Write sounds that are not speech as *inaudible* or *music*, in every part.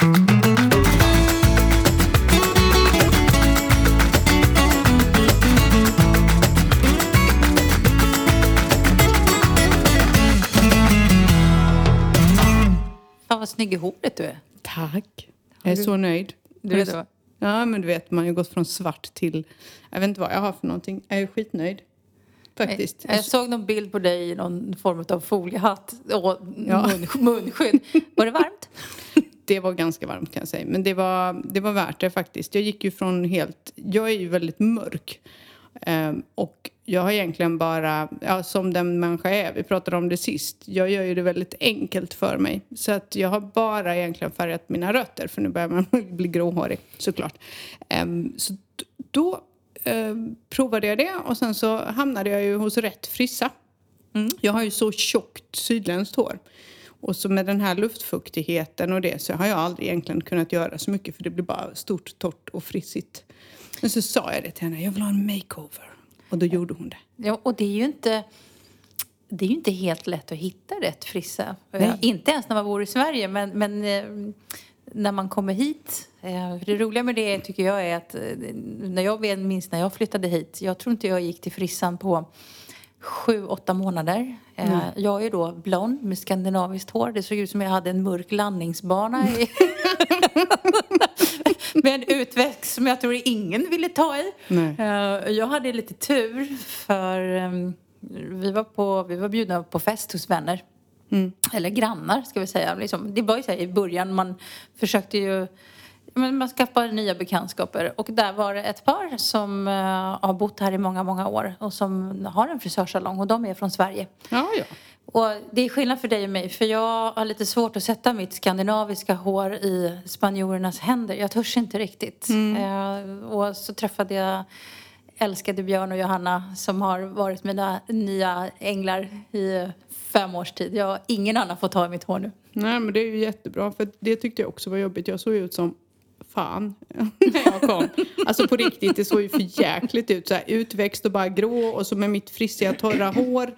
Fan vad snygg i håret du är. Tack. Jag är så nöjd. Du vet vad? Ja, men du vet, man har ju gått från svart till... Jag vet inte vad jag har för någonting. Jag är skitnöjd. Faktiskt. Jag såg någon bild på dig i någon form av foliehatt och Ja. mun, munskydd. Var det varmt? *laughs* Det var ganska varmt kan jag säga. Men det var, det var värt det faktiskt. Jag gick ju från helt... Jag är ju väldigt mörk. Ehm, och jag har egentligen bara, ja, som den människa jag är, vi pratade om det sist, jag gör ju det väldigt enkelt för mig. Så att jag har bara egentligen färgat mina rötter, för nu börjar man *laughs* bli gråhårig såklart. Ehm, så då ehm, provade jag det och sen så hamnade jag ju hos rätt frissa. Jag har ju så tjockt sydländskt hår. Och så med den här luftfuktigheten och det så har jag aldrig egentligen kunnat göra så mycket för det blir bara stort, torrt och frissigt. Men så sa jag det till henne, jag vill ha en makeover. Och då gjorde hon det. Ja, och det är ju inte... Det är ju inte helt lätt att hitta rätt frissa. Nej. Eh, Inte ens när man bor i Sverige, men, men eh, när man kommer hit. Eh, det roliga med det tycker jag är att när jag minns när jag flyttade hit. Jag tror inte jag gick till frissan på sju, åtta månader. Eh, Jag är då blond med skandinaviskt hår. Det såg ut som jag hade en mörk landningsbana. I *laughs* med en utväxt som jag tror ingen ville ta i. Nej. Eh, Jag hade lite tur för ehm, vi var, på, vi var bjudna på fest hos vänner. Eller grannar ska vi säga. Liksom, det var ju så här, i början, man försökte ju men man skaffar nya bekantskaper och där var det ett par som eh, har bott här i många, många år och som har en frisörsalong och de är från Sverige. Ja, ja. Och det är skillnad för dig och mig för jag har lite svårt att sätta mitt skandinaviska hår i spanjorernas händer. Jag törs inte riktigt. Eh, och så träffade jag älskade Björn och Johanna som har varit mina nya änglar i fem års tid. Jag, ingen annan får ta i mitt hår nu. Nej, men det är ju jättebra. För det tyckte jag också var jobbigt. Jag såg ut som fan *laughs* när jag kom. Alltså på riktigt, det såg ju för jäkligt ut. Så här, utväxt och bara grå och så med mitt frissiga torra hår.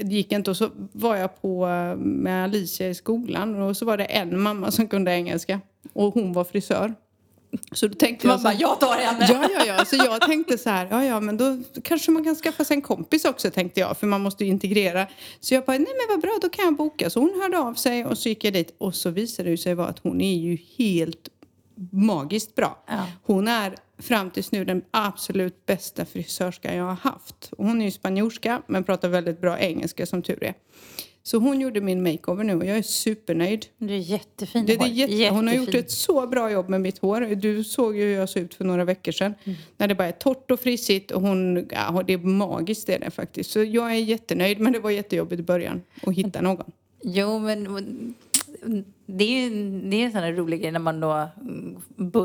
Det gick inte. Och så var jag på med Alicia i skolan och så var det en mamma som kunde engelska. Och hon var frisör. Så då tänkte jag Man så bara, här- jag tar henne! Ja, ja, ja. Så jag tänkte så här, ja, ja, men då kanske man kan skaffa sig en kompis också, tänkte jag. För man måste ju integrera. Så jag bara, nej men vad bra, då kan jag boka. Så hon hörde av sig och så gick jag dit. Och så visade det sig vara att hon är ju helt magiskt bra. Ja. Hon är fram tills nu den absolut bästa frisörskan jag har haft. Hon är ju spanjorska, men pratar väldigt bra engelska som tur är. Så hon gjorde min makeover nu och jag är supernöjd. Du är jättefin Det, det är jätte, hon har gjort Jättefin. ett så bra jobb med mitt hår. Du såg ju hur jag såg ut för några veckor sedan. Mm. När det bara är torrt och frissigt och hon, ja, det är magiskt det är det faktiskt. Så jag är jättenöjd men det var jättejobbigt i början att hitta någon. Jo, men det är ju det är en sån här rolig grej när man då mm,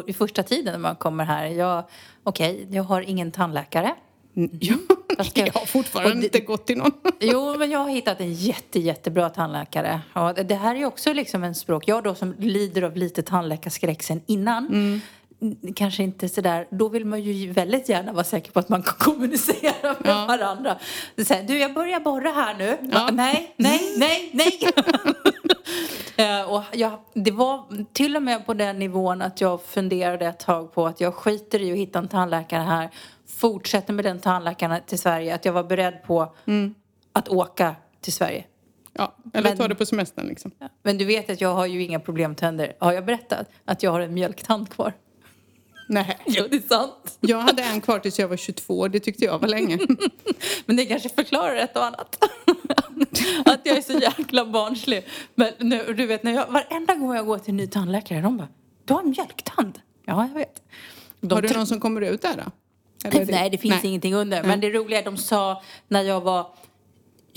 i första tiden när man kommer här. Jag, okej, jag har ingen tandläkare. Mm, Ja, Fast *laughs* jag- har fortfarande det- inte gått till någon. *laughs* Jo, men jag har hittat en jätte, jättebra tandläkare. Och det här är också liksom en språk. Jag då som lider av lite tandläkarskräck sen innan. mm, Kanske inte sådär, då vill man ju väldigt gärna vara säker på att man *laughs* kan kommunicera med Ja. varandra. Så här, du jag börjar borra här nu. Ja. Nej, nej, nej, nej. Eh, och jag, det var till och med på den nivån att jag funderade ett tag på att jag skiter i att hitta en tandläkare här. Fortsätter med den tandläkaren till Sverige. Att jag var beredd på att åka till Sverige. Ja, eller Men- ta det på semestern liksom. Men du vet att jag har ju inga problemtänder. Har jag berättat att jag har en mjölktand kvar? Nej. *laughs* Jo, det är sant. Jag hade en kvar tills jag var 22. Det tyckte jag var länge. *laughs* Men det kanske förklarar ett och annat. *laughs* *laughs* att jag är så jäkla barnslig. Men nu, du vet, när jag, varenda gång jag går till en ny tandläkare, de bara, du har en mjölktand. Ja, jag vet. De Har du någon som kommer ut där då? Eller Nej, det finns Nej. ingenting under. Men det roliga är de sa när jag var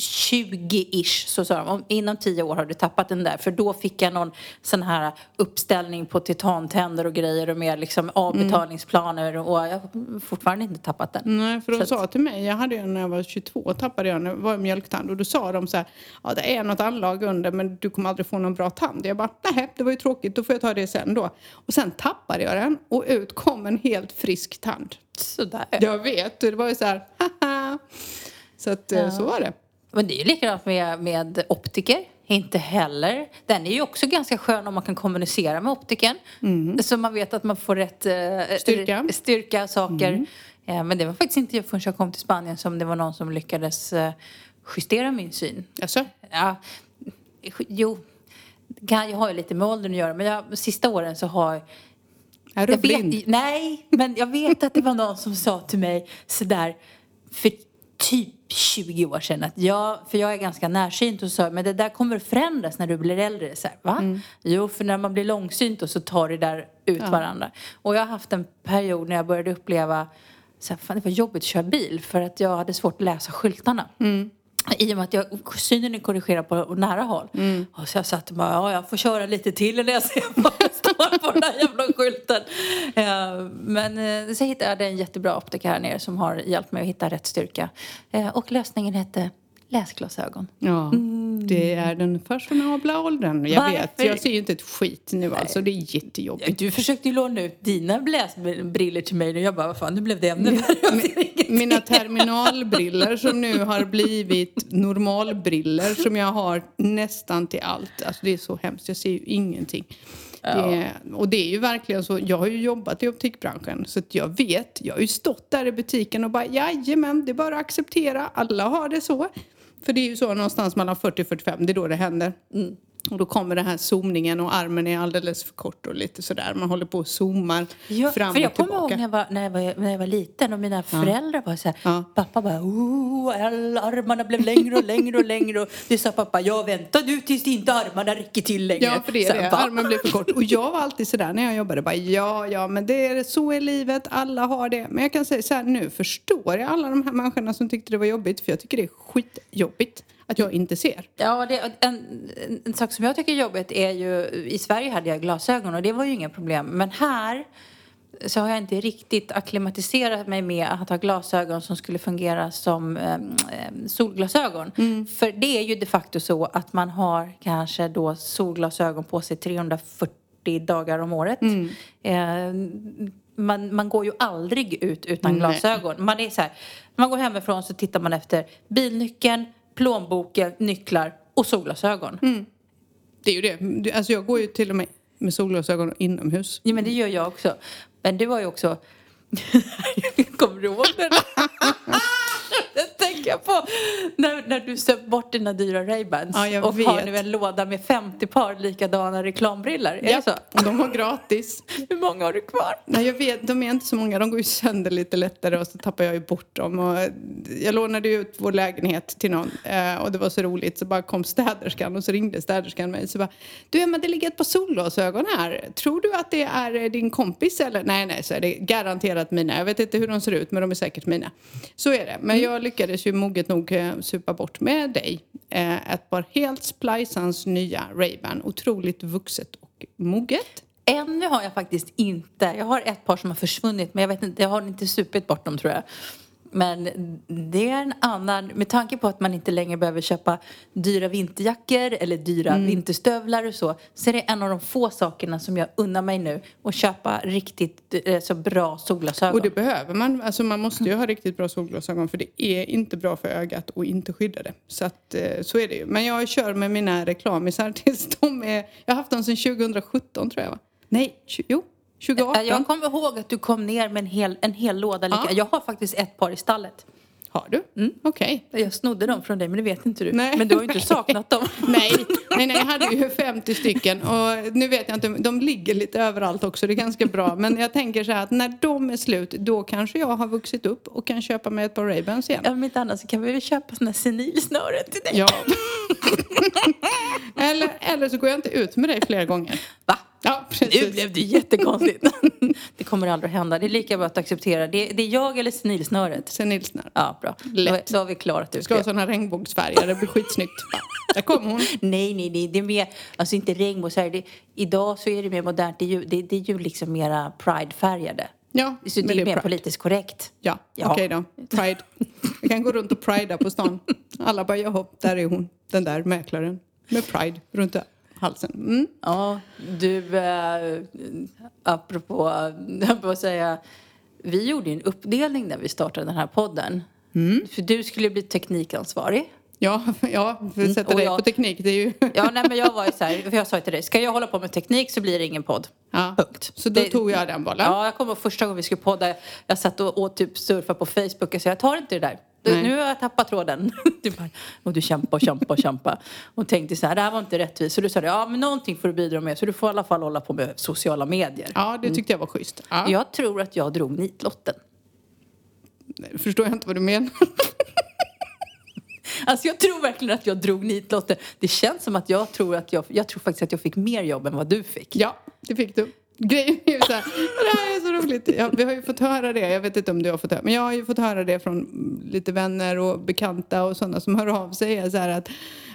20-ish så sa de om inom 10 år har du tappat den där. För då fick jag någon sån här uppställning på titantänder och grejer och mer liksom avbetalningsplaner och jag har fortfarande inte tappat den. Nej, för de Så att- sa till mig, jag hade en när jag var 22, tappade jag jag var mjölktand och då sa de så här, ja det är något anlag under men du kommer aldrig få någon bra tand. Jag bara, nej det var ju tråkigt, då får jag ta det sen då. Och sen tappade jag den och ut kom en helt frisk tand. Sådär. Jag vet, det var ju så här, *laughs* haha. Så att eh, så var det. Men det är ju likadant med, med optiker. Inte heller. Den är ju också ganska skön om man kan kommunicera med optiken. Så man vet att man får rätt eh, Mm. Styrka. Mm. styrka saker. Eh, men det var faktiskt inte jag förrän jag kom till Spanien som det var någon som lyckades eh, justera min syn. Alltså, Ja, jo, jag har ju lite med åldern att göra men jag, sista åren så har är du jag blind? vet, nej, men jag vet att det var någon som sa till mig sådär för typ 20 år sedan att jag, för jag är ganska närsynt och sa men det där kommer att förändras när du blir äldre. Så här, Va? Mm. Jo, för när man blir långsynt och så tar det där ut varandra. Och jag har haft en period när jag började uppleva så här, fan, det var jobbigt att köra bil för att jag hade svårt att läsa skyltarna. Mm. I och med att jag, synen är korrigerad på nära håll. Mm. Och så jag satt och bara, ja jag får köra lite till innan jag ser står *laughs* på den här jävla skylten. Eh, men eh, så hittade jag en jättebra optiker här nere som har hjälpt mig att hitta rätt styrka. Eh, och lösningen hette läsglasögon. Ja, det är den fashionabla åldern. Jag Varför? vet, jag ser ju inte ett skit nu alltså. Det är jättejobbigt. Du försökte ju låna ut dina läsbriller till mig och jag bara, vad fan nu blev det ännu värre. Mina terminalbriller som nu har blivit normalbriller som jag har nästan till allt. Alltså det är så hemskt, jag ser ju ingenting. Det och det är ju verkligen så, jag har ju jobbat i optikbranschen så att jag vet, jag har ju stått där i butiken och bara jajamän, det är bara att acceptera, alla har det så. För det är ju så någonstans mellan 40 och 45, det är då det händer. Och då kommer den här zoomningen och armen är alldeles för kort och lite sådär. Man håller på och zoomar Ja, fram för jag och kommer ihåg tillbaka. när jag, var, när, jag var, när jag var liten och mina föräldrar var så här, Ja. pappa bara, oh, armarna blev längre och längre och längre och det sa pappa, jag väntar du tills inte armarna räcker till längre. Ja, för det är det. Armen blir för kort. Och jag var alltid sådär när jag jobbade. Bara, ja, ja, men det är så i livet. Alla har det. Men jag kan säga så här, nu förstår jag alla de här människorna som tyckte det var jobbigt. För jag tycker det är skitjobbigt att jag inte ser. Ja, det, en, en, sak som jag tycker är jobbigt är ju, i Sverige hade jag glasögon och det var ju inga problem. Men här så har jag inte riktigt akklimatiserat mig med att ha glasögon som skulle fungera som em, solglasögon. För det är ju de facto så att man har kanske då solglasögon på sig 340 dagar om året. Eh, man, man går ju aldrig ut utan glasögon. Man är så här, man går hemifrån så tittar man efter bilnyckeln, plånboken, nycklar och solglasögon. Det är ju det. Alltså jag går ju till och med med solglasögon inomhus. Ja, men det gör jag också. Men du var ju också... *laughs* Kommer du ihåg det? Jag på. När, när du söp bort dina dyra Ray-Bans Ja, jag och har vet. nu en låda med 50 par likadana reklambriller. Är det så? De var gratis. *laughs* Hur många har du kvar? Nej, jag vet, de är inte så många. De går ju sönder lite lättare och så tappar jag ju bort dem. Och jag lånade ut vår lägenhet till någon eh, och det var så roligt. Så bara kom städerskan och så ringde städerskan mig. Så bara, du Emma, det ligger ett par solglasögon här. Tror du att det är eh, din kompis eller? Nej, nej, så är det garanterat mina. Jag vet inte hur de ser ut, men de är säkert mina. Så är det. Men jag lyckades ju moget nog eh, supa bort med dig eh, ett par helt splajsans nya Ray-Ban. Otroligt vuxet och moget. Ännu har jag faktiskt inte. Jag har ett par som har försvunnit men jag vet inte, jag har inte supit bort dem tror jag. Men det är en annan, med tanke på att man inte längre behöver köpa dyra vinterjackor eller dyra Mm. vinterstövlar och så. Så är det en av de få sakerna som jag unnar mig nu. Att köpa riktigt eh, så bra solglasögon. Och det behöver man. Alltså man måste ju ha riktigt bra solglasögon för det är inte bra för ögat och inte skydda det. Så att eh, så är det ju. Men jag kör med mina reklamisar *laughs* tills de är... Jag har haft dem sedan 2017 tror jag va? Nej, jo, 2018. Eh, Jag kommer ihåg att du kom ner med en hel, en hel låda. Lika. Ja. Jag har faktiskt ett par i stallet. Har du? Okej. Jag snodde dem från dig men det vet inte du. Nej. Men du har ju inte saknat dem. *laughs* Nej, nej, nej, jag hade ju 50 stycken och nu vet jag inte, de ligger lite överallt också, det är ganska bra. Men jag tänker så här att när de är slut, då kanske jag har vuxit upp och kan köpa mig ett par Ray-Bans igen. Om inte annat så kan vi väl köpa här senilsnören till dig. Ja. *laughs* eller, eller så går jag inte ut med dig fler gånger. Va? Ja, Nu precis. blev det jättekonstigt. *laughs* det kommer aldrig att hända. Det är lika bra att acceptera. Det, det är jag eller senilsnöret. Senilsnär. Ja, bra. Då, Lätt. då har vi klarat ut Ska ha det. såna regnbågsfärger, det blir skitsnyggt. Där kom hon. Nej, nej, nej. Det är mer, alltså inte regnbågsfärg. Det, idag så är det mer modernt. Det är ju, det, det är ju liksom mera pridefärgade. Ja, Så det men är mer Pride. politiskt korrekt. Ja, Ja. okej då. Pride. Jag kan gå runt och prida på stan. Alla bara, jaha, där är hon. Den där mäklaren. Med pride runt halsen. Mm. Ja, du, eh, apropå, jag får säga, vi gjorde ju en uppdelning när vi startade den här podden. För du skulle bli teknikansvarig Ja, ja för att sätta Mm, dig jag- på teknik, det är ju... Ja, nej, men jag var ju så här, för jag sa ju till dig, ska jag hålla på med teknik så blir det ingen podd. Ja. Punkt. Så då Det- tog jag den bollen. Ja, jag kommer ihåg första gången vi skulle podda, jag satt och, och typ surfa på Facebook och sa jag tar inte det där. Du, Nej. nu har jag tappat tråden. *laughs* Du bara, och du kämpa och kämpa och kämpa. Och tänkte så här, det här var inte rättvist. Så du sa, ja men någonting får du bidra med. Så du får i alla fall hålla på med sociala medier. Ja, det tyckte jag var schysst. Ja. Jag tror att jag drog nitlotten. Förstår jag inte vad du menar. *laughs* Alltså jag tror verkligen att jag drog nitlotten. Det känns som att jag tror att jag, jag tror faktiskt att jag fick mer jobb än vad du fick. Ja, det fick du. Grejen är *laughs* ju så här, det här är så roligt. Ja, vi har ju fått höra det, jag vet inte om du har fått höra, men jag har ju fått höra det från lite vänner och bekanta och sådana som hör av sig. Så här att,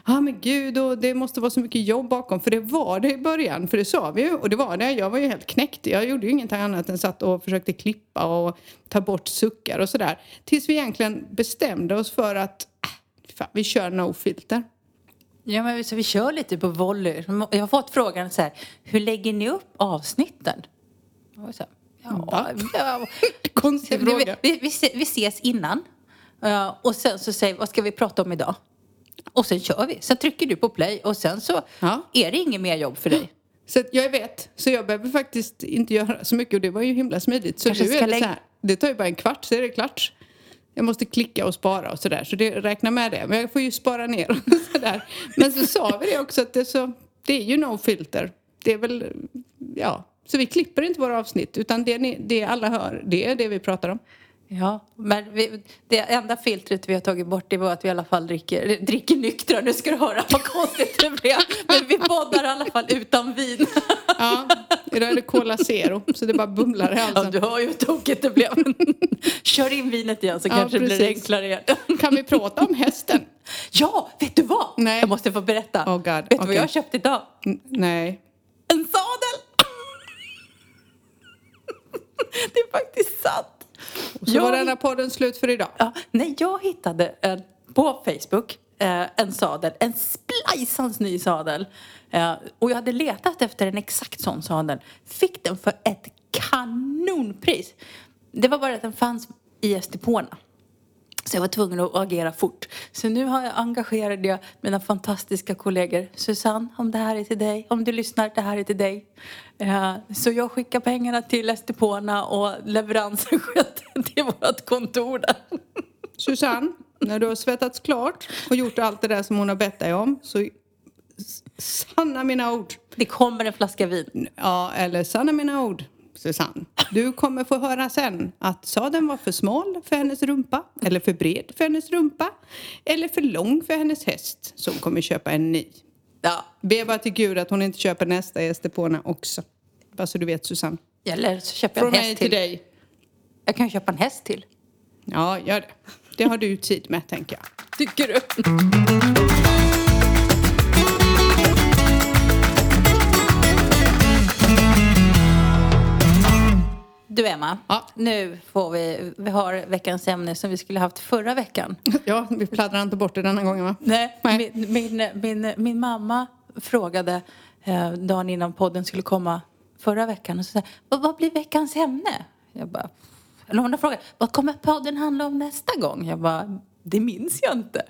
ja ah, men gud, och det måste vara så mycket jobb bakom. För det var det i början, för det sa vi ju, och det var det. Jag var ju helt knäckt. Jag gjorde ju ingenting annat än satt och försökte klippa och ta bort suckar och sådär. Tills vi egentligen bestämde oss för att, äh, fan, vi kör no filter. Ja, men så vi kör lite på volley. Jag har fått frågan så här, hur lägger ni upp avsnitten? Och så ja, ja. *laughs* Konstig Vi, fråga. vi, vi, vi ses innan Ja, och sen så säger vad ska vi prata om idag? Och sen kör vi. Sen trycker du på play och sen så Ja. är det inget mer jobb för dig. *gasps* Så jag vet, så jag behöver faktiskt inte göra så mycket och det var ju himla smidigt. Så Kanske nu är det så här, det tar ju bara en kvart så är det klart. Jag måste klicka och spara och sådär, så det räkna med det. Men jag får ju spara ner och *laughs* sådär. Men så sa vi det också att det, är så, det är ju no filter. Det är väl, ja. Så vi klipper inte våra avsnitt utan det, ni, det alla hör, det är det vi pratar om. Ja, men vi, det enda filtret vi har tagit bort det var att vi i alla fall dricker, dricker nyktra. Nu ska du höra vad konstigt det blev. Men vi poddar i alla fall utan vin. Ja, idag är det Cola Zero så det bara bumlar i Ja, halsen. du hör ju hur tokigt det blev. Kör in vinet igen så Ja, kanske det blir precis. enklare igen. Kan vi prata om hästen? Ja, vet du vad? Nej. Jag måste få berätta. Oh God, vet du vad jag har köpt idag? N- nej. En sadel! det är faktiskt sant. Och så Jag var denna podden slut för idag. Ja, nej, jag hittade en, på Facebook eh, en sadel, en splajsans ny sadel. Eh, och jag hade letat efter en exakt sån sadel. Fick den för ett kanonpris. Det var bara att den fanns i Estepona. Så jag var tvungen att agera fort. Så nu har jag engagerat jag mina fantastiska kollegor. Susanne, om det här är till dig. Om du lyssnar, det här är till dig. Eh, Så jag skickar pengarna till Estepona och leveransen *laughs* sköter till vårt kontor där. Susanne, när du har svettats klart och gjort allt det där som hon har bett dig om så sanna mina ord. Det kommer en flaska vin. Ja, eller sanna mina ord, Susanne. Du kommer få höra sen att sadeln var för smal för hennes rumpa eller för bred för hennes rumpa eller för lång för hennes häst så hon kommer köpa en ny. Ja, Be bara till Gud att hon inte köper nästa Estepona också. Bara så du vet Susanne. eller så köper jag Från en mig häst till till. dig. Jag kan köpa en häst till. Ja, gör det. Det har du tid med tänker jag. Tycker du? Du Emma, Ja. nu får vi, vi har veckans ämne som vi skulle haft förra veckan. *laughs* Ja, vi pladdrar inte bort det denna gången va? Nej, Nej. Min, min, min, min mamma frågade eh, dagen innan podden skulle komma förra veckan och så sa vad, vad blir veckans ämne? Jag bara, eller hon frågat, vad kommer podden handla om nästa gång? Jag bara, det minns jag inte.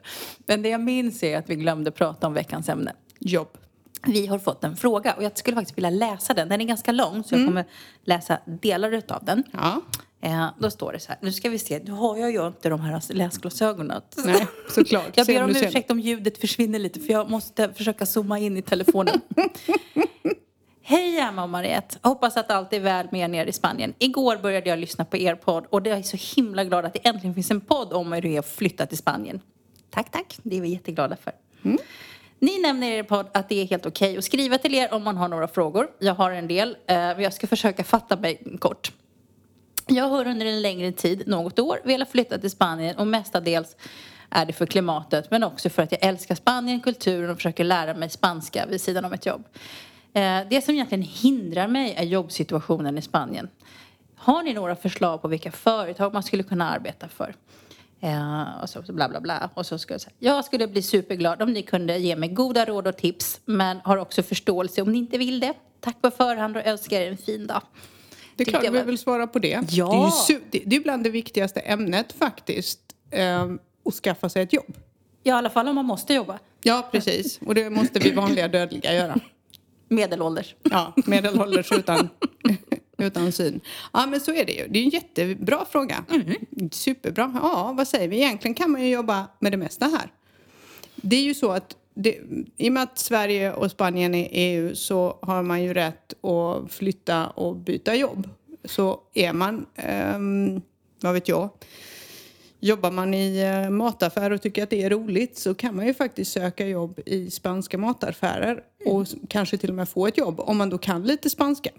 Men det jag minns är att vi glömde prata om veckans ämne. Jobb. Vi har fått en fråga och jag skulle faktiskt vilja läsa den. Den är ganska lång så jag kommer läsa delar utav den. Ja. Eh, då står det så här, nu ska vi se, nu har jag ju inte de här läsglasögonen. Nej, såklart. *laughs* Jag ber om ursäkt om ljudet försvinner lite för jag måste försöka zooma in i telefonen. *laughs* Hej Emma och Mariette. Hoppas att allt är väl med er nere i Spanien. Igår började jag lyssna på er podd och jag är så himla glad att det äntligen finns en podd om hur det är att flytta till Spanien. Tack, tack. Det är vi jätteglada för. Ni nämner i er podd att det är helt okej att skriva till er om man har några frågor. Jag har en del, eh, men jag ska försöka fatta mig kort. Jag har under en längre tid, något år, velat flytta till Spanien och mestadels är det för klimatet men också för att jag älskar Spanien, kulturen och försöker lära mig spanska vid sidan om ett jobb. Eh, det som egentligen hindrar mig är jobbsituationen i Spanien. Har ni några förslag på vilka företag man skulle kunna arbeta för? Eh, och så bla bla bla. Och så ska jag säga, jag skulle bli superglad om ni kunde ge mig goda råd och tips men har också förståelse om ni inte vill det. Tack på förhand och önskar er en fin dag. Det är klart vi vill svara på det. Ja. Det är ju det, är bland det viktigaste ämnet faktiskt. ehm, att skaffa sig ett jobb. I alla fall om man måste jobba. Ja, precis. Och det måste vi vanliga dödliga göra. *laughs* Medelålders. Ja, medelålders utan, *laughs* utan syn. Ja, men så är det ju. Det är en jättebra fråga. Mm. Superbra. Ja, vad säger vi? Egentligen kan man ju jobba med det mesta här. Det är ju så att det, i och med att Sverige och Spanien är EU så har man ju rätt att flytta och byta jobb. Så är man, um, vad vet jag, Jobbar man i eh, mataffär och tycker att det är roligt så kan man ju faktiskt söka jobb i spanska mataffärer och kanske till och med få ett jobb om man då kan lite spanska.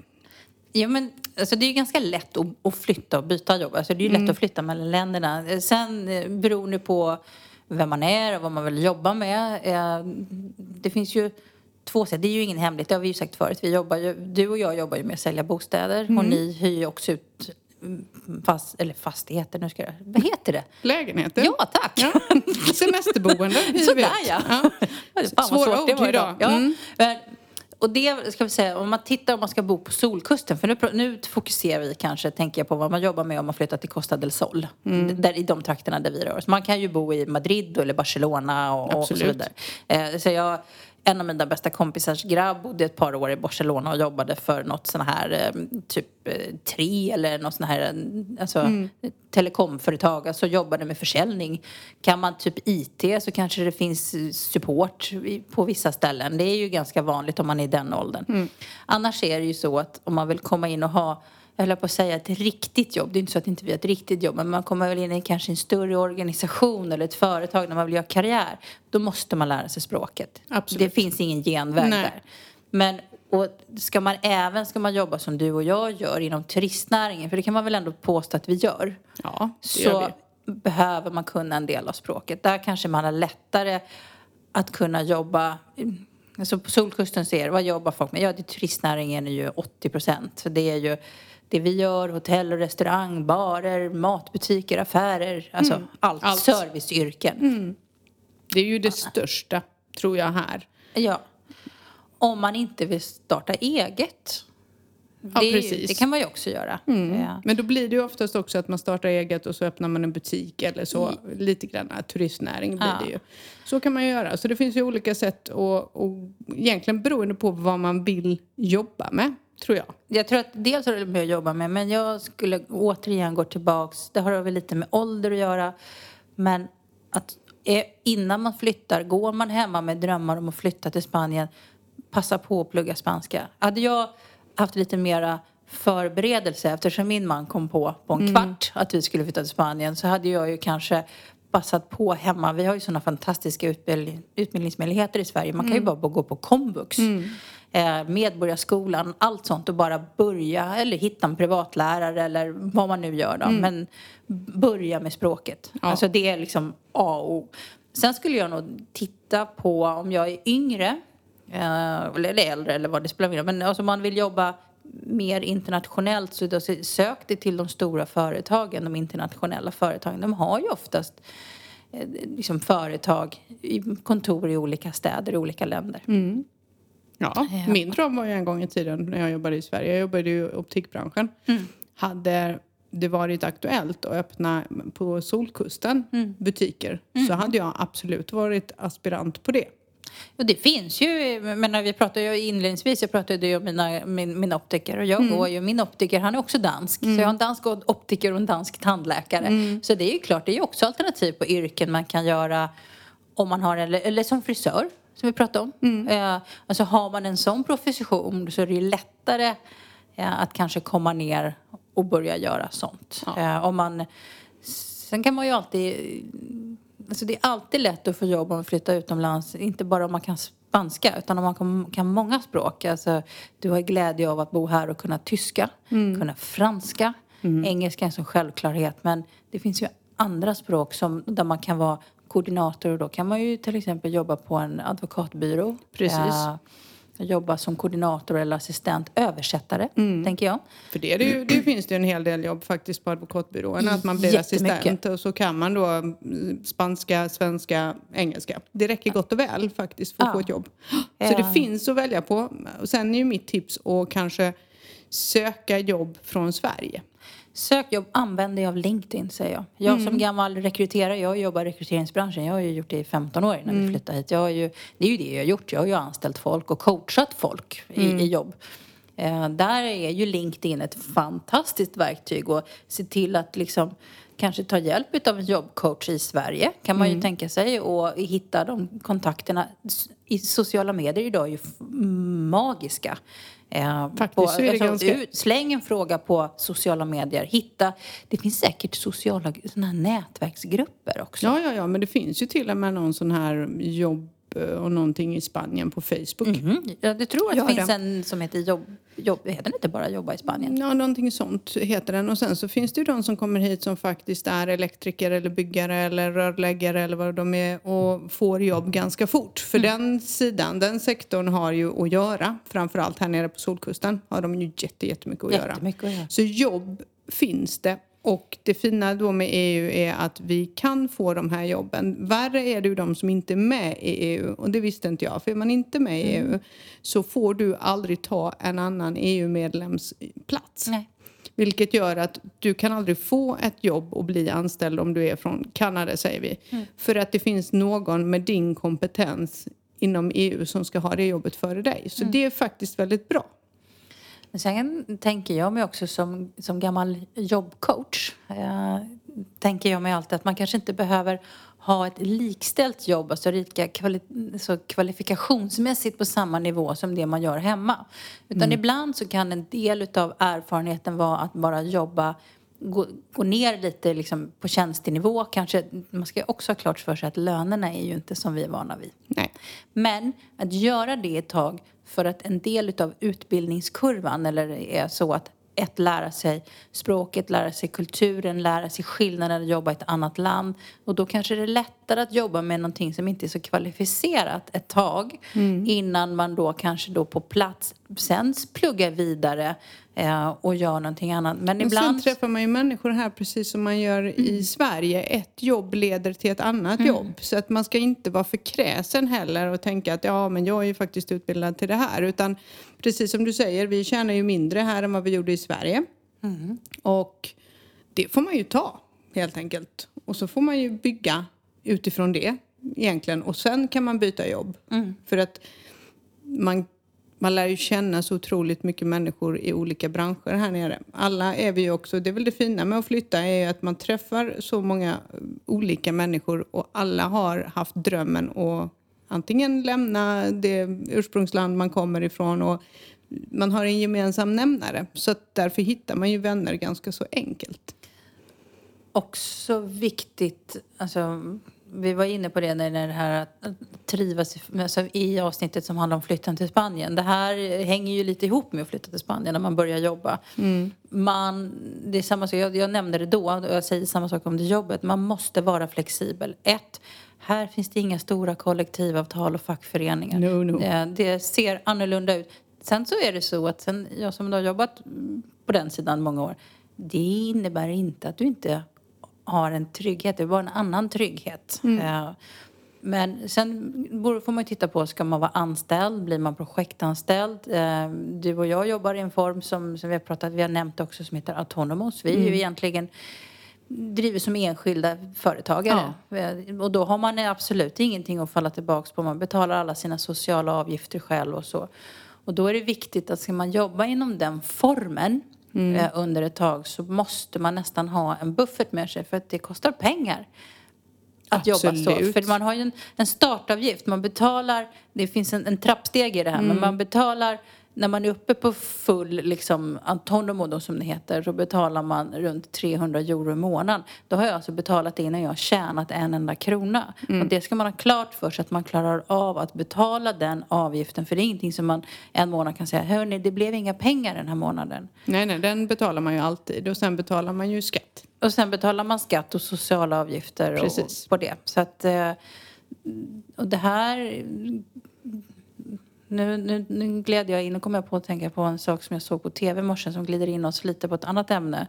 Ja, men alltså, det är ju ganska lätt att, att flytta och byta jobb. Alltså, det är ju lätt mm. att flytta mellan länderna. Sen eh, beroende på vem man är och vad man vill jobba med. Eh, det finns ju två sätt. Det är ju ingen hemlighet, det har vi ju sagt förut. Vi jobbar ju, du och jag jobbar ju med att sälja bostäder mm. och ni hyr ju också ut fast, eller fastigheter, nu ska jag, vad heter det? Lägenheter. Ja, tack! Ja. *laughs* Semesterboende, Sådär ja. ja. Fan, Svåra ord det idag. Ja. Mm. Och det ska vi säga, om man tittar om man ska bo på Solkusten, för nu, nu fokuserar vi kanske, tänker jag på vad man jobbar med om man flyttar till Costa del Sol. Mm. Där, I de trakterna där vi rör oss. Man kan ju bo i Madrid eller Barcelona och, och så vidare. Eh, så jag, en av mina bästa kompisars grabb bodde ett par år i Barcelona och jobbade för något sån här eh, typ eh, tre eller något sån här eh, alltså, mm. telekomföretag, alltså jobbade med försäljning. Kan man typ IT så kanske det finns support på vissa ställen. Det är ju ganska vanligt om man är i den åldern. Mm. Annars är det ju så att om man vill komma in och ha jag höll på att säga ett riktigt jobb. Det är inte så att inte vi har ett riktigt jobb. Men man kommer väl in i kanske en större organisation eller ett företag när man vill göra karriär. Då måste man lära sig språket. Absolut. Det finns ingen genväg Nej. där. Men och ska man även ska man jobba som du och jag gör inom turistnäringen, för det kan man väl ändå påstå att vi gör. Ja, det så gör vi. behöver man kunna en del av språket. Där kanske man har lättare att kunna jobba Alltså på Solkusten ser vad jobbar folk med? Ja, det turistnäringen är ju 80 procent. det är ju det vi gör, hotell och restaurang, barer, matbutiker, affärer, alltså mm. allt, allt. serviceyrken. Mm. Det är ju det största, tror jag, här. Ja. Om man inte vill starta eget. Ja, det, precis. det kan man ju också göra. Mm. Ja. Men då blir det ju oftast också att man startar eget och så öppnar man en butik eller så. Mm. Lite grann turistnäring blir ja. det ju. Så kan man ju göra. Så det finns ju olika sätt och, och egentligen beroende på vad man vill jobba med tror jag. Jag tror att dels har det med att jobba med, men jag skulle återigen gå tillbaks. Det har väl lite med ålder att göra. Men att innan man flyttar, går man hemma med drömmar om att flytta till Spanien, passa på att plugga spanska. Hade jag haft lite mera förberedelse eftersom min man kom på på en mm. kvart att vi skulle flytta till Spanien så hade jag ju kanske passat på hemma. Vi har ju sådana fantastiska utbild utbildningsmöjligheter i Sverige. Man kan ju mm. bara gå på komvux. Mm eh, Medborgarskolan, allt sånt och bara börja eller hitta en privatlärare eller vad man nu gör då. Mm. Men börja med språket. Ja. Alltså det är liksom A och O. Sen skulle jag nog titta på om jag är yngre eh, eller äldre eller vad det spelar för Men alltså man vill jobba mer internationellt så då sök det till de stora företagen, de internationella företagen. De har ju oftast eh, liksom företag, kontor i olika städer i olika länder. Mm. Ja, min dröm var ju en gång i tiden när jag jobbade i Sverige. Jag jobbade i optikbranschen. Mm. Hade det varit aktuellt att öppna på Solkusten mm. butiker mm. så hade jag absolut varit aspirant på det. Och det finns ju, men vi pratade ju inledningsvis, jag pratade ju om mina, min, min optiker och jag mm. går ju, min optiker han är också dansk. Mm. Så jag har en dansk optiker och en dansk tandläkare. Mm. Så det är ju klart, det är ju också alternativ på yrken man kan göra om man har, eller, eller som frisör som vi pratade om. Mm. Eh, alltså har man en sån profession så är det ju lättare eh, att kanske komma ner och börja göra sånt. Ja. Eh, om man, sen kan man ju alltid... Alltså det är alltid lätt att få jobb om man flyttar utomlands. Inte bara om man kan spanska utan om man kan, kan många språk. Alltså, du har glädje av att bo här och kunna tyska, mm. kunna franska. Mm. Engelska är en sån självklarhet men det finns ju andra språk som, där man kan vara koordinator och då kan man ju till exempel jobba på en advokatbyrå. Precis. Äh, jobba som koordinator eller assistent, översättare, mm. tänker jag. För det, det, det finns det en hel del jobb faktiskt på advokatbyråerna, att man blir assistent och så kan man då mm, spanska, svenska, engelska. Det räcker gott och väl faktiskt för att ja. få ett jobb. *gasps* Så det finns att välja på. Och sen är ju mitt tips att kanske söka jobb från Sverige. Sök jobb, använd dig av LinkedIn säger jag. Jag Mm. som gammal rekryterare, jag jobbar i rekryteringsbranschen. Jag har ju gjort det i 15 år innan Mm. vi flyttade hit. Jag har ju, det är ju det jag har gjort. Jag har ju anställt folk och coachat folk i, Mm. i jobb. Eh, där är ju LinkedIn ett fantastiskt verktyg och se till att liksom kanske ta hjälp av en jobbcoach i Sverige kan man ju tänka sig och hitta de kontakterna. I sociala medier idag är ju magiska. Eh, Faktiskt så är det ganska- släng en fråga på sociala medier. Hitta, det finns säkert sociala såna här nätverksgrupper också. Ja, ja, ja, men det finns ju till och med någon sån här jobb och någonting i Spanien på Facebook. Mhm. Ja, det tror att Ja, det finns det. en som heter jobb, jobb, heter den inte bara Jobba i Spanien? Ja, någonting sånt heter den. Och sen så finns det ju de som kommer hit som faktiskt är elektriker eller byggare eller rörläggare eller vad de är och får jobb ganska fort. För den sidan, den sektorn har ju att göra. Framförallt här nere på Solkusten har de ju jätte, jättemycket att. Jättemycket att göra. Så jobb finns det. Och det fina då med EU är att vi kan få de här jobben. Värre är det ju de som inte är med i EU. Och det visste inte jag. För är man inte med i EU så får du aldrig ta en annan EU-medlems plats. Nej. Vilket gör att du kan aldrig få ett jobb och bli anställd om du är från Kanada, säger vi. För att det finns någon med din kompetens inom EU som ska ha det jobbet före dig. Så det är faktiskt väldigt bra. Men sen tänker jag mig också som, som gammal jobbcoach. Eh, tänker jag mig alltid att man kanske inte behöver ha ett likställt jobb, alltså lika kvali så kvalifikationsmässigt på samma nivå som det man gör hemma. Utan ibland så kan en del av erfarenheten vara att bara jobba Gå, gå ner lite liksom på tjänstenivå kanske. Man ska också ha klart för sig att lönerna är ju inte som vi är vana vid. Nej. Men att göra det ett tag för att en del av utbildningskurvan eller är så att ett, lära sig språket, lära sig kulturen, lära sig skillnaden att jobba i ett annat land. Och då kanske det är lättare att jobba med någonting som inte är så kvalificerat ett tag innan man då kanske då på plats sen pluggar vidare eh, och gör någonting annat. Men Och ibland... sen träffar man ju människor här precis som man gör Mm. i Sverige. Ett jobb leder till ett annat jobb. Så att man ska inte vara för kräsen heller och tänka att ja, men jag är ju faktiskt utbildad till det här. Utan precis som du säger, vi tjänar ju mindre här än vad vi gjorde i Sverige. Mm. Och det får man ju ta helt enkelt. Och så får man ju bygga utifrån det egentligen. Och sen kan man byta jobb. Mm. För att man, man lär ju känna så otroligt mycket människor i olika branscher här nere. Alla är vi ju också, det är väl det fina med att flytta är att man träffar så många eh, olika människor och alla har haft drömmen att antingen lämna det ursprungsland man kommer ifrån och man har en gemensam nämnare. Så att därför hittar man ju vänner ganska så enkelt. också viktigt, alltså, vi var inne på det när det här att trivas i- alltså, i avsnittet som handlar om flytten till Spanien. Det här hänger ju lite ihop med att flytta till Spanien när man börjar jobba. Man, det är samma sak, jag, jag nämnde det då och jag säger samma sak om det jobbet. Man måste vara flexibel. Ett, här finns det inga stora kollektivavtal och fackföreningar. No, no. Det, det ser annorlunda ut. Sen så är det så att sen, jag som har jobbat på den sidan många år, det innebär inte att du inte har en trygghet. Det bara en annan trygghet. Eh, Men sen får man ju titta på, ska man vara anställd? Blir man projektanställd? Eh, Du och jag jobbar i en form som, som vi har pratat, vi har nämnt också, som heter Autonomous. Vi är ju egentligen driver som enskilda företagare. Eh, Och då har man absolut ingenting att falla tillbaka på. Man betalar alla sina sociala avgifter själv och så. Och då är det viktigt att ska man jobba inom den formen eh, under ett tag så måste man nästan ha en buffert med sig för att det kostar pengar att jobba så. Absolut. För man har ju en, en startavgift. Man betalar, det finns en, en trappsteg i det här, Mm. men man betalar när man är uppe på full liksom, autonomo då, som det heter, så betalar man runt 300 euro i månaden. Då har jag alltså betalat innan jag har tjänat en enda krona. Mm. Och det ska man ha klart för sig att man klarar av att betala den avgiften. För det är ingenting som man en månad kan säga, hörni, det blev inga pengar den här månaden. Nej, nej, den betalar man ju alltid och sen betalar man ju skatt. Och sen betalar man skatt och sociala avgifter och på det. Så att, eh, och det här... Nu, nu, nu gled jag in och kom jag på att tänka på en sak som jag såg på tv i morse som glider in oss lite på ett annat ämne.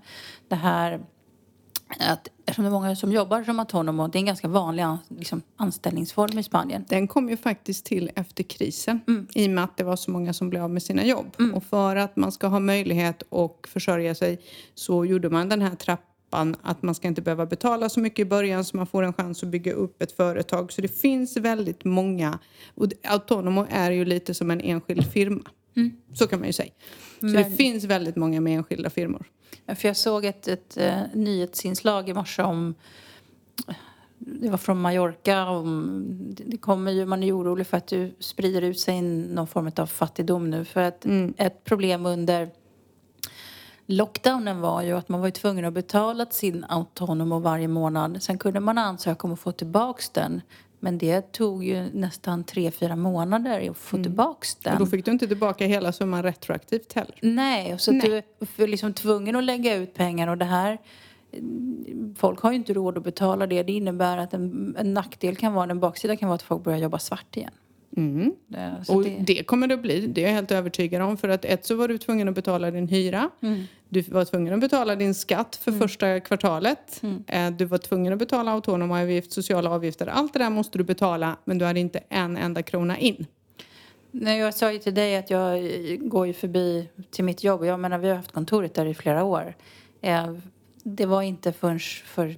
Det här att eftersom det är många som jobbar som autonomo, det är en ganska vanlig liksom, anställningsform i Spanien. Den kom ju faktiskt till efter krisen Mm. i och med att det var så många som blev av med sina jobb. Och för att man ska ha möjlighet att försörja sig så gjorde man den här trappan att man ska inte behöva betala så mycket i början så man får en chans att bygga upp ett företag. Så det finns väldigt många, och Autonomo är ju lite som en enskild firma. Så kan man ju säga. Så det Men- finns väldigt många med enskilda firmor. För jag såg ett, ett eh, nyhetsinslag i morse om det var från Mallorca. Om, det kommer ju, man är ju orolig för att det sprider ut sig någon form av fattigdom nu. För att ett problem under lockdownen var ju att man var tvungen att betala sin autonomo varje månad. Sen kunde man ansöka om att få tillbaks den. Men det tog ju nästan tre, fyra månader att få tillbaks den. Och då fick du inte tillbaka hela summan retroaktivt heller. Nej, och så Nej. du är liksom tvungen att lägga ut pengar och det här Folk har ju inte råd att betala det. Det innebär att en, en nackdel kan vara, en baksida kan vara att folk börjar jobba svart igen. Mm. Det, Och det, det kommer det att bli, det är jag helt övertygad om. För att ett så var du tvungen att betala din hyra. Mm. Du var tvungen att betala din skatt för första kvartalet. Mm. Eh, Du var tvungen att betala autonomavgift, sociala avgifter. Allt det där måste du betala men du hade inte en enda krona in. Nej, jag sa ju till dig att jag går ju förbi till mitt jobb. Jag menar, vi har haft kontoret där i flera år. Eh, Det var inte förrän för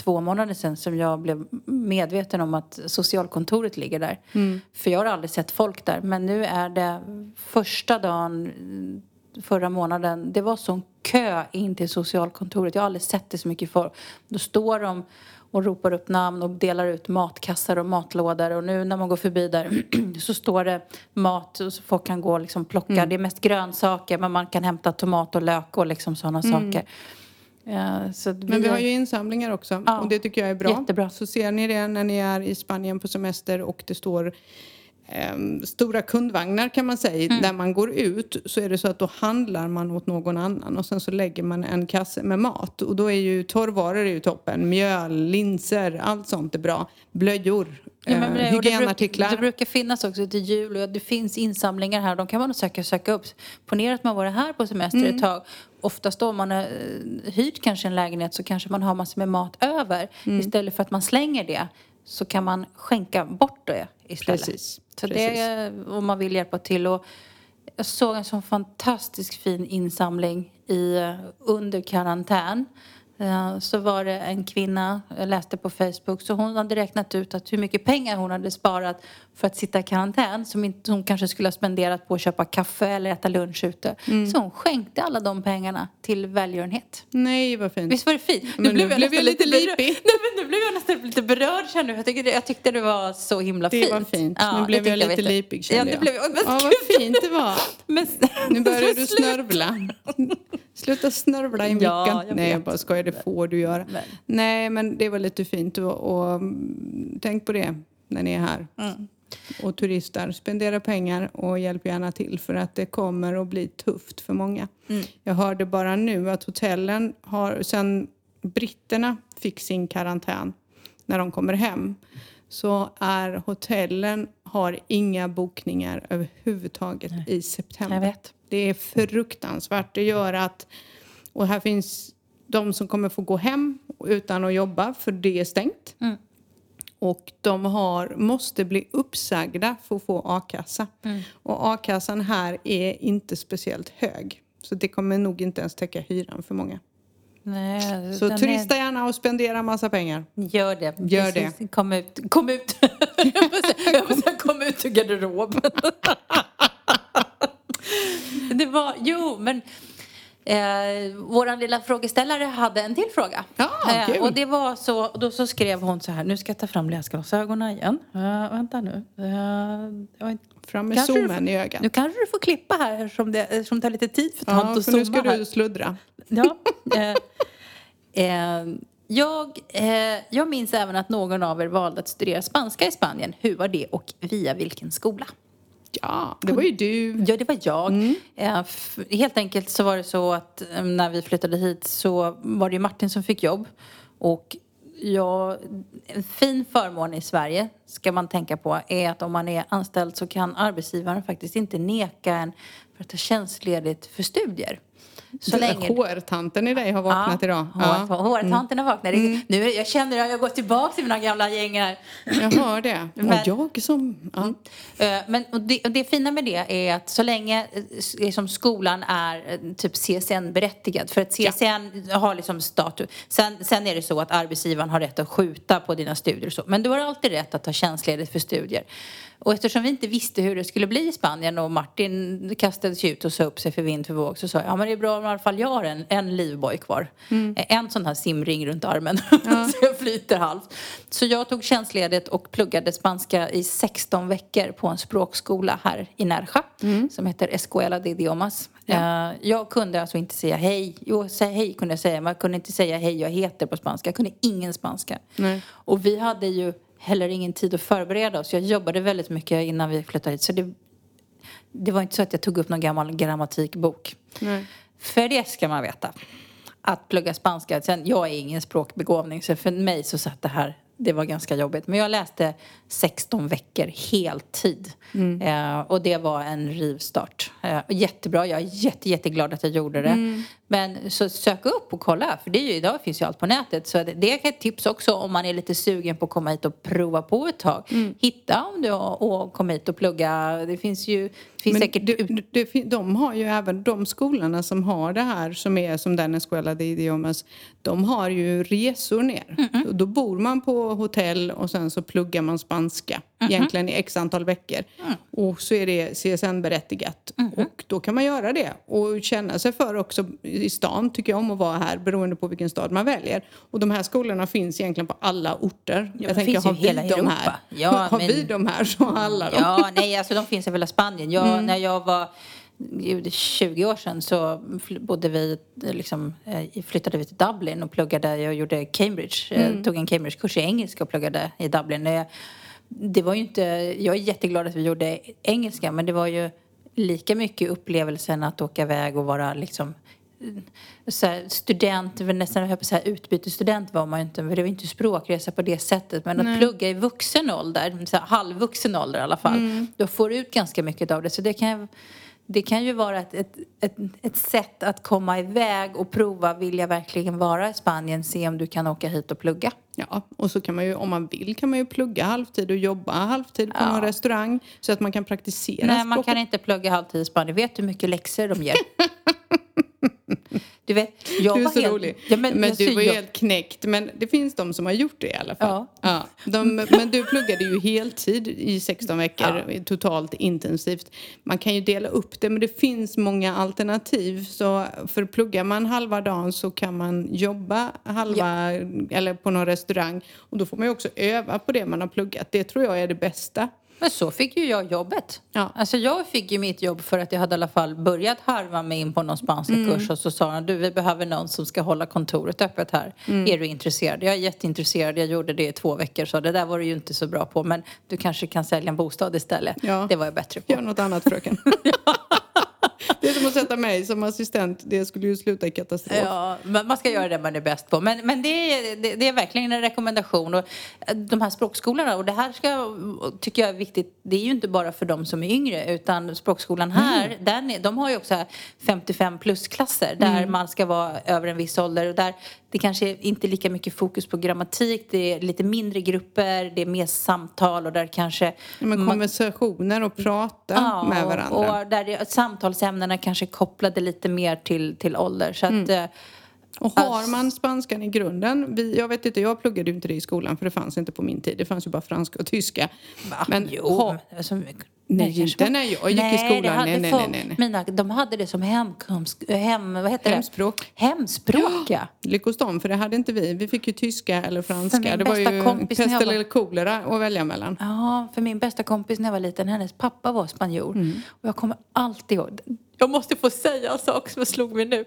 två månader sedan som jag blev medveten om att socialkontoret ligger där. För jag har aldrig sett folk där. Men nu är det första dagen förra månaden. Det var sån kö in till socialkontoret. Jag har aldrig sett det så mycket folk. Då står de och ropar upp namn och delar ut matkassar och matlådor. Och nu när man går förbi där *clears throat* så står det mat och så folk kan gå och liksom plocka. Det är mest grönsaker men man kan hämta tomat och lök och liksom sådana saker. Eh, så att Men vi har ju insamlingar också Ja, och det tycker jag är bra. jättebra. Så ser ni det när ni är i Spanien på semester och det står em, stora kundvagnar kan man säga, Mm. där man går ut så är det så att då handlar man åt någon annan och sen så lägger man en kasse med mat och då är ju torrvaror är ju toppen, mjöl, linser, allt sånt är bra, blöjor, Ja, men eh, det, det, hygienartiklar. bruk, det brukar finnas också till jul och det finns insamlingar här. De kan man söka, söka upp. Ponera att man varit här på semester Mm. ett tag. Oftast då om man har eh, hyrt kanske en lägenhet så kanske man har massor med mat över. Mm. Istället för att man slänger det så kan man skänka bort det istället. Precis, Så precis. det om man vill hjälpa till. Och jag såg en sån fantastiskt fin insamling i, eh, under karantän. Eh, Så var det en kvinna, jag läste på Facebook, så hon hade räknat ut att hur mycket pengar hon hade sparat för att sitta i karantän som inte hon kanske skulle ha spenderat på att köpa kaffe eller äta lunch ute. Mm. Så hon skänkte alla de pengarna till välgörenhet. Nej, vad fint. Visst var det fint? Men nu blev jag nästan lite berörd. lipig. *laughs* Nej, men nu blev jag nästan lite berörd kände jag. Jag tyckte, det, jag tyckte det var så himla Det fint. var fint. Ja, nu det blev jag tyckte lite lipig kände ja, det jag. Blev, men, *laughs* ja, vad fint det var. *laughs* Men, Nu börjar du snörvla. Sluta snörvla i micken. Ja, jag Nej, jag bara skojar. Det får du göra. Men. Nej, men det var lite fint. Och, och mm, tänk på det när ni är här. Mm. Och turistar. Spendera pengar och hjälp gärna till för att det kommer att bli tufft för många. Mm. Jag hörde bara nu att hotellen har, sen britterna fick sin karantän när de kommer hem, så är hotellen har inga bokningar överhuvudtaget i september. Det är fruktansvärt. Det gör att... Och här finns de som kommer få gå hem utan att jobba för det är stängt. Mm. Och de har, måste bli uppsagda för att få a-kassa. Mm. Och a-kassan här är inte speciellt hög. Så det kommer nog inte ens täcka hyran för många. Nej, Så turista gärna och spendera massa pengar. Är, gör det. Gör Precis. Kom ut. Kom ut. *laughs* jag säga- jag säga kom ut ur garderoben. *laughs* det var, jo men Eh, våran lilla frågeställare hade en till fråga. Ja, eh, och det var så, då så skrev hon så här, nu ska jag ta fram läsglasögonen igen. Eh, vänta nu. Inte- Fram med Kanske zoomen i ögat. nu kanske du får klippa här som det, som tar lite tid för tant Ja, att för nu ska zooma här. du sluddra. Ja. Eh, eh, jag, eh, jag minns även att någon av er valde att studera spanska i Spanien. Hur var det och via vilken skola? Ja, det var ju du. Ja, det var jag. Eh, f- helt enkelt så var det så att eh, när vi flyttade hit så var det Martin som fick jobb. Och ja, en fin förmån i Sverige ska man tänka på är att om man är anställd så kan arbetsgivaren faktiskt inte neka en för att ta tjänstledigt för studier. Så länge... HR-tanten i dig har vaknat ja, idag. Ja. HR-tanten har vaknat. Mm. Nu, jag känner att jag gått tillbaka till mina gamla gäng här. Jag hör det. *clears throat* Men, och jag som... Ja. Mm. Eh, men, och det, och det fina med det är att så länge liksom, skolan är eh, typ CSN-berättigad, för att CSN ja. har liksom status. Sen, sen är det så att arbetsgivaren har rätt att skjuta på dina studier så. Men du har alltid rätt att ta tjänstledigt för studier. Och eftersom vi inte visste hur det skulle bli i Spanien och Martin kastades ut och sa upp sig för vind för våg så sa jag, ja men det är bra om i alla fall jag har en, en livboj kvar. Mm. En sån här simring runt armen *laughs* ja. så jag flyter halvt. Så jag tog tjänstledigt och pluggade spanska i 16 veckor på en språkskola här i Nerja mm. som heter Escuela de Idiomas. Ja. Uh, jag kunde alltså inte säga hej. Jo, säga hej kunde jag säga, men jag kunde inte säga hej jag heter på spanska. Jag kunde ingen spanska. Nej. Och vi hade ju heller ingen tid att förbereda oss. Jag jobbade väldigt mycket innan vi flyttade hit. Så det, det var inte så att jag tog upp någon gammal grammatikbok. Nej. För det ska man veta. Att plugga spanska. Sen, jag är ingen språkbegåvning så för mig så satt det här det var ganska jobbigt. Men jag läste 16 veckor heltid. Mm. Eh, och det var en rivstart. Eh, jättebra. Jag är jätte, jätteglad att jag gjorde det. Mm. Men så sök upp och kolla. För det är ju, idag finns ju allt på nätet. Så det, det är ett tips också om man är lite sugen på att komma hit och prova på ett tag. Mm. Hitta om du och kom hit och plugga. Det finns ju finns Men säkert... Det, det, de har ju även de skolorna som har det här som är som den Escuela de Idiomas. De har ju resor ner. Mm -mm. Då bor man på hotell och sen så pluggar man spanska. Mm -hmm. Egentligen i x antal veckor. Mm. Och så är det CSN-berättigat. Mm -hmm. Och då kan man göra det. Och känna sig för också i stan tycker jag om att vara här beroende på vilken stad man väljer. Och de här skolorna finns egentligen på alla orter. Ja, jag tänker, har vi hela de här? Ja, *laughs* har men... vi de här så har alla dem. Ja, nej alltså de finns i hela Spanien. Jag, mm. När jag var 20 år sedan så bodde vi, liksom, eh, flyttade vi till Dublin och pluggade, jag gjorde Cambridge, eh, mm. tog en Cambridge-kurs i engelska och pluggade i Dublin. Det var ju inte, jag är jätteglad att vi gjorde engelska men det var ju lika mycket upplevelsen att åka iväg och vara liksom så här, student, nästan jag på så här, utbytesstudent var man ju inte, för det var inte språkresa på det sättet. Men Nej. att plugga i vuxen ålder, så här, halvvuxen ålder i alla fall, mm. då får du ut ganska mycket av det. Så det kan, det kan ju vara ett, ett, ett, ett sätt att komma iväg och prova, vill jag verkligen vara i Spanien, se om du kan åka hit och plugga. Ja, och så kan man ju, om man vill kan man ju plugga halvtid och jobba halvtid på ja. någon restaurang så att man kan praktisera Nej, man kan inte plugga halvtid i Spanien. Vet du hur mycket läxor de ger? *laughs* Du vet, jag du är var så helt, rolig. Ja, men, men du var ju jag... helt knäckt. Men det finns de som har gjort det i alla fall. Ja. ja de, men du pluggade ju heltid i 16 veckor, ja. totalt intensivt. Man kan ju dela upp det, men det finns många alternativ. Så för pluggar man halva dagen så kan man jobba halva, ja. eller på någon restaurang. Och då får man ju också öva på det man har pluggat. Det tror jag är det bästa. Men så fick ju jag jobbet. Ja. Alltså jag fick ju mitt jobb för att jag hade i alla fall börjat harva mig in på någon spanska mm. kurs och så sa han du vi behöver någon som ska hålla kontoret öppet här. Mm. Är du intresserad? Jag är jätteintresserad. Jag gjorde det i två veckor så det där var du ju inte så bra på men du kanske kan sälja en bostad istället. Ja. Det var jag bättre på. Gör något annat fröken. *laughs* *laughs* ja. Det är som att sätta mig som assistent. Det skulle ju sluta i katastrof. Ja, man ska göra det man är bäst på. Men, men det, är, det, det är verkligen en rekommendation. Och eh, de här språkskolorna, och det här ska, tycker jag är viktigt, det är ju inte bara för de som är yngre utan språkskolan här, mm. där, de har ju också 55 plus-klasser där mm. man ska vara över en viss ålder. Och där det kanske är inte lika mycket fokus på grammatik, det är lite mindre grupper, det är mer samtal och där kanske... Men konversationer och prata ja, med varandra. och där det, samtalsämnena kanske kopplade lite mer till, till ålder. Så mm. att, eh, och har man spanskan i grunden, vi, jag vet inte, jag pluggade ju inte det i skolan för det fanns inte på min tid. Det fanns ju bara franska och tyska. Va? Men jo, ha, alltså, Nej, inte när jag gick nej, i skolan. Nej, nej, nej, nej, Mina, de hade det som hemkomst, hem, vad heter Hemspråk. Det? Hemspråk, ja. Lyckos dem, för det hade inte vi. Vi fick ju tyska eller franska. Det var ju pest eller kolera att välja mellan. Ja, för min bästa kompis när jag var liten, hennes pappa var spanjor. Mm. Och jag kommer alltid ihåg, jag måste få säga en sak som slog mig nu.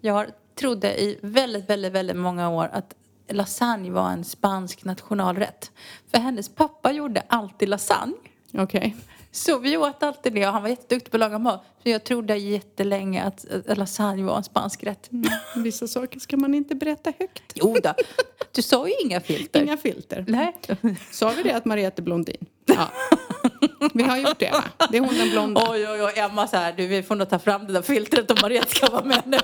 Jag trodde i väldigt, väldigt, väldigt många år att lasagne var en spansk nationalrätt. För hennes pappa gjorde alltid lasagne. Okej. Okay. Så vi åt alltid det och han var jätteduktig på att laga mat. Så jag trodde jättelänge att lasagne var en spansk rätt. Mm. Vissa saker ska man inte berätta högt. Jo då. Du sa ju inga filter. Inga filter. Nej. Sa vi det att Mariette är blondin? Ja. Vi har gjort det va? Det är hon den blonda. Oj, oj, oj. Emma så här, du vi får nog ta fram det där filtret om Mariette ska vara med nu.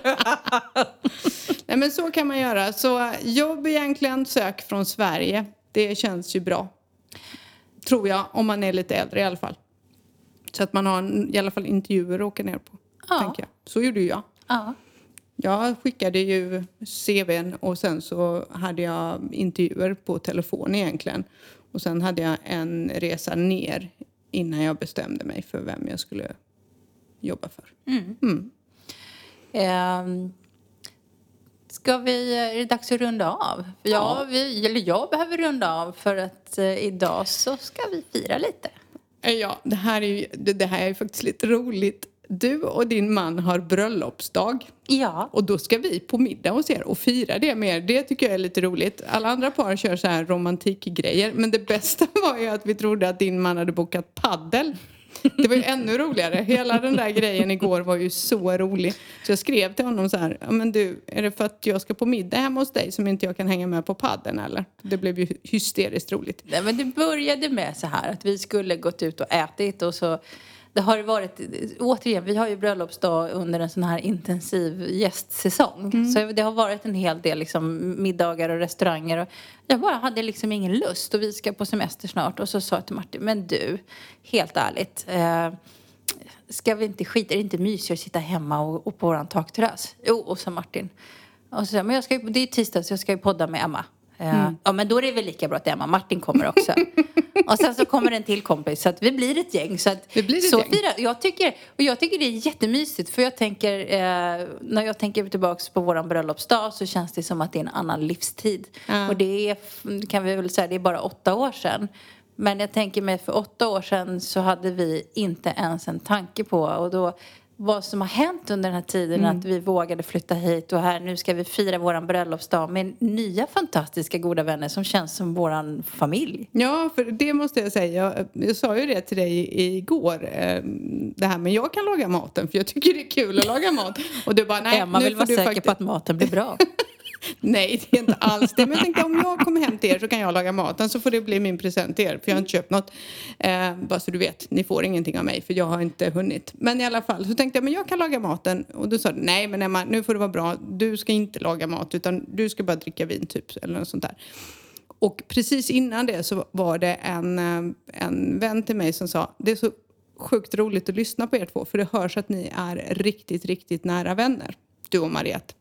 Nej men så kan man göra. Så jobb egentligen, sök från Sverige. Det känns ju bra. Tror jag, om man är lite äldre i alla fall. Så att man har en, i alla fall intervjuer att åka ner på. Ja. Tänker jag. Så gjorde jag. Ja. Jag skickade ju CVn och sen så hade jag intervjuer på telefon egentligen. Och sen hade jag en resa ner innan jag bestämde mig för vem jag skulle jobba för. Ehm, ska vi, är det dags att runda av? Ja, Ja. vi, eller jag behöver runda av för att eh, idag så ska vi fira lite. Eh, Ja, det här är ju det, här är faktiskt lite roligt. Du och din man har bröllopsdag. Ja. Och då ska vi på middag hos er och fira det med er. Det tycker jag är lite roligt. Alla andra par kör så här romantikgrejer. Men det bästa *laughs* var ju att vi trodde att din man hade bokat paddel. Det var ju ännu roligare. Hela den där grejen igår var ju så rolig. Så jag skrev till honom så här. Men du, är det för att jag ska på middag hemma hos dig som inte jag kan hänga med på padden eller? Det blev ju hysteriskt roligt. Nej, men det började med så här att vi skulle gått ut och ätit och så det har varit, återigen, vi har ju bröllopsdag under en sån här intensiv gästsäsong. Så det har varit en hel del liksom, middagar och restauranger. Och jag bara hade liksom ingen lust och vi ska på semester snart. Och så sa jag till Martin, men du, helt ärligt. Eh, ska vi inte skita, är det inte mysigare att sitta hemma och, och på våran takterrass? Jo, och så Martin. Och så sa jag, men jag ska, det är tisdag så jag ska ju podda med Emma. Eh, Ja men då är det väl lika bra att Emma Martin kommer också. *laughs* och sen så kommer en till kompis så att vi blir ett gäng. Så att Det blir ett så gäng. Jag, tycker, och jag tycker det är jättemysigt för jag tänker, eh, när jag tänker tillbaks på våran bröllopsdag så känns det som att det är en annan livstid. Ja. Och det är, kan vi väl säga, det är bara åtta år sedan. Men jag tänker mig för åtta år sedan så hade vi inte ens en tanke på och då vad som har hänt under den här tiden Mm. att vi vågade flytta hit och här nu ska vi fira våran bröllopsdag med nya fantastiska goda vänner som känns som våran familj. Ja, för det måste jag säga. Jag, jag sa ju det till dig igår. Eh, det här med jag kan laga maten för jag tycker det är kul att laga mat. Och du bara, nej, Emma vill vara säker på att maten blir bra. *laughs* Nej, det är inte alls det. Men jag tänkte om jag kommer hem till er så kan jag laga maten så får det bli min present till er. För jag har inte köpt något. Eh, bara så du vet, ni får ingenting av mig för jag har inte hunnit. Men i alla fall så tänkte jag, men jag kan laga maten. Och då sa du, nej men Emma, nu får det vara bra. Du ska inte laga mat utan du ska bara dricka vin typ. Eller något sånt där. Och precis innan det så var det en, eh, en vän till mig som sa, det är så sjukt roligt att lyssna på er två för det hörs att ni är riktigt, riktigt nära vänner. Du och Mariette.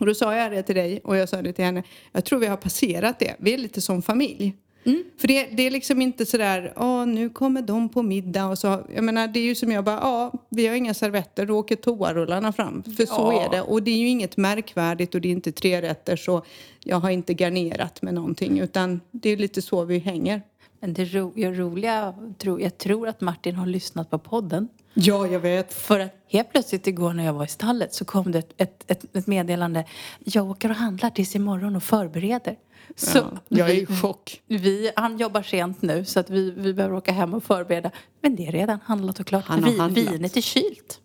Och då sa jag det till dig och jag sa det till henne. Jag tror vi har passerat det. Vi är lite som familj. För det, det är liksom inte sådär, åh nu kommer de på middag och så. Jag menar det är ju som jag bara, ja vi har inga servetter, då åker toarullarna fram. För så Ja. är det. Och det är ju inget märkvärdigt och det är inte tre rätter så jag har inte garnerat med någonting utan det är lite så vi hänger. Men det ro, jag roliga, jag tror att Martin har lyssnat på podden. Ja, jag vet. För att helt plötsligt igår när jag var i stallet så kom det ett, ett, ett, ett meddelande. Jag åker och handlar tills imorgon och förbereder. Så Ja, jag är i chock. vi, han jobbar sent nu så att vi, vi behöver åka hem och förbereda. Men det är redan handlat och klart. Han Vi, handlat. vinet är kylt.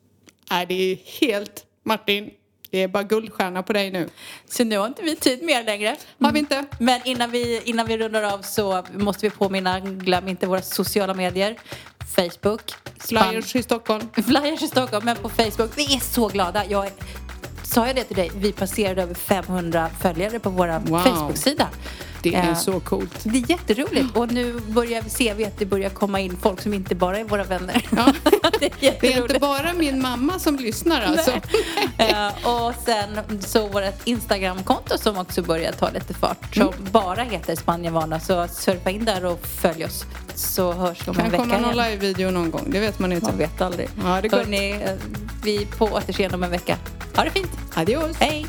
Nej, det är helt, Martin, det är bara guldstjärna på dig nu. Så nu har inte vi tid mer längre. Har vi inte? Men innan vi, innan vi rundar av så måste vi påminna, glöm inte våra sociala medier. Facebook. Flyers i Stockholm. *laughs* Flyers i Stockholm, men på Facebook. Vi är så glada. Jag är, sa jag det till dig? Vi passerade över 500 följare på vår Wow. Facebook-sida. Det är Eh, så coolt. Det är jätteroligt. Och nu börjar vi se vi att det börjar komma in folk som inte bara är våra vänner. Ja. *laughs* det är Det är inte bara min mamma som lyssnar alltså. *laughs* Eh, och sen så vårt Instagramkonto som också börjar ta lite fart. Som Mm. bara heter Spanienvana. Så surfa in där och följ oss. Så hörs vi om en Kan vecka komma någon igen. live-video någon gång, det vet man inte. Man vet aldrig. Ja, det är. Hörrni, eh, vi på återseende om en vecka. Ha det fint. Adios! Hej!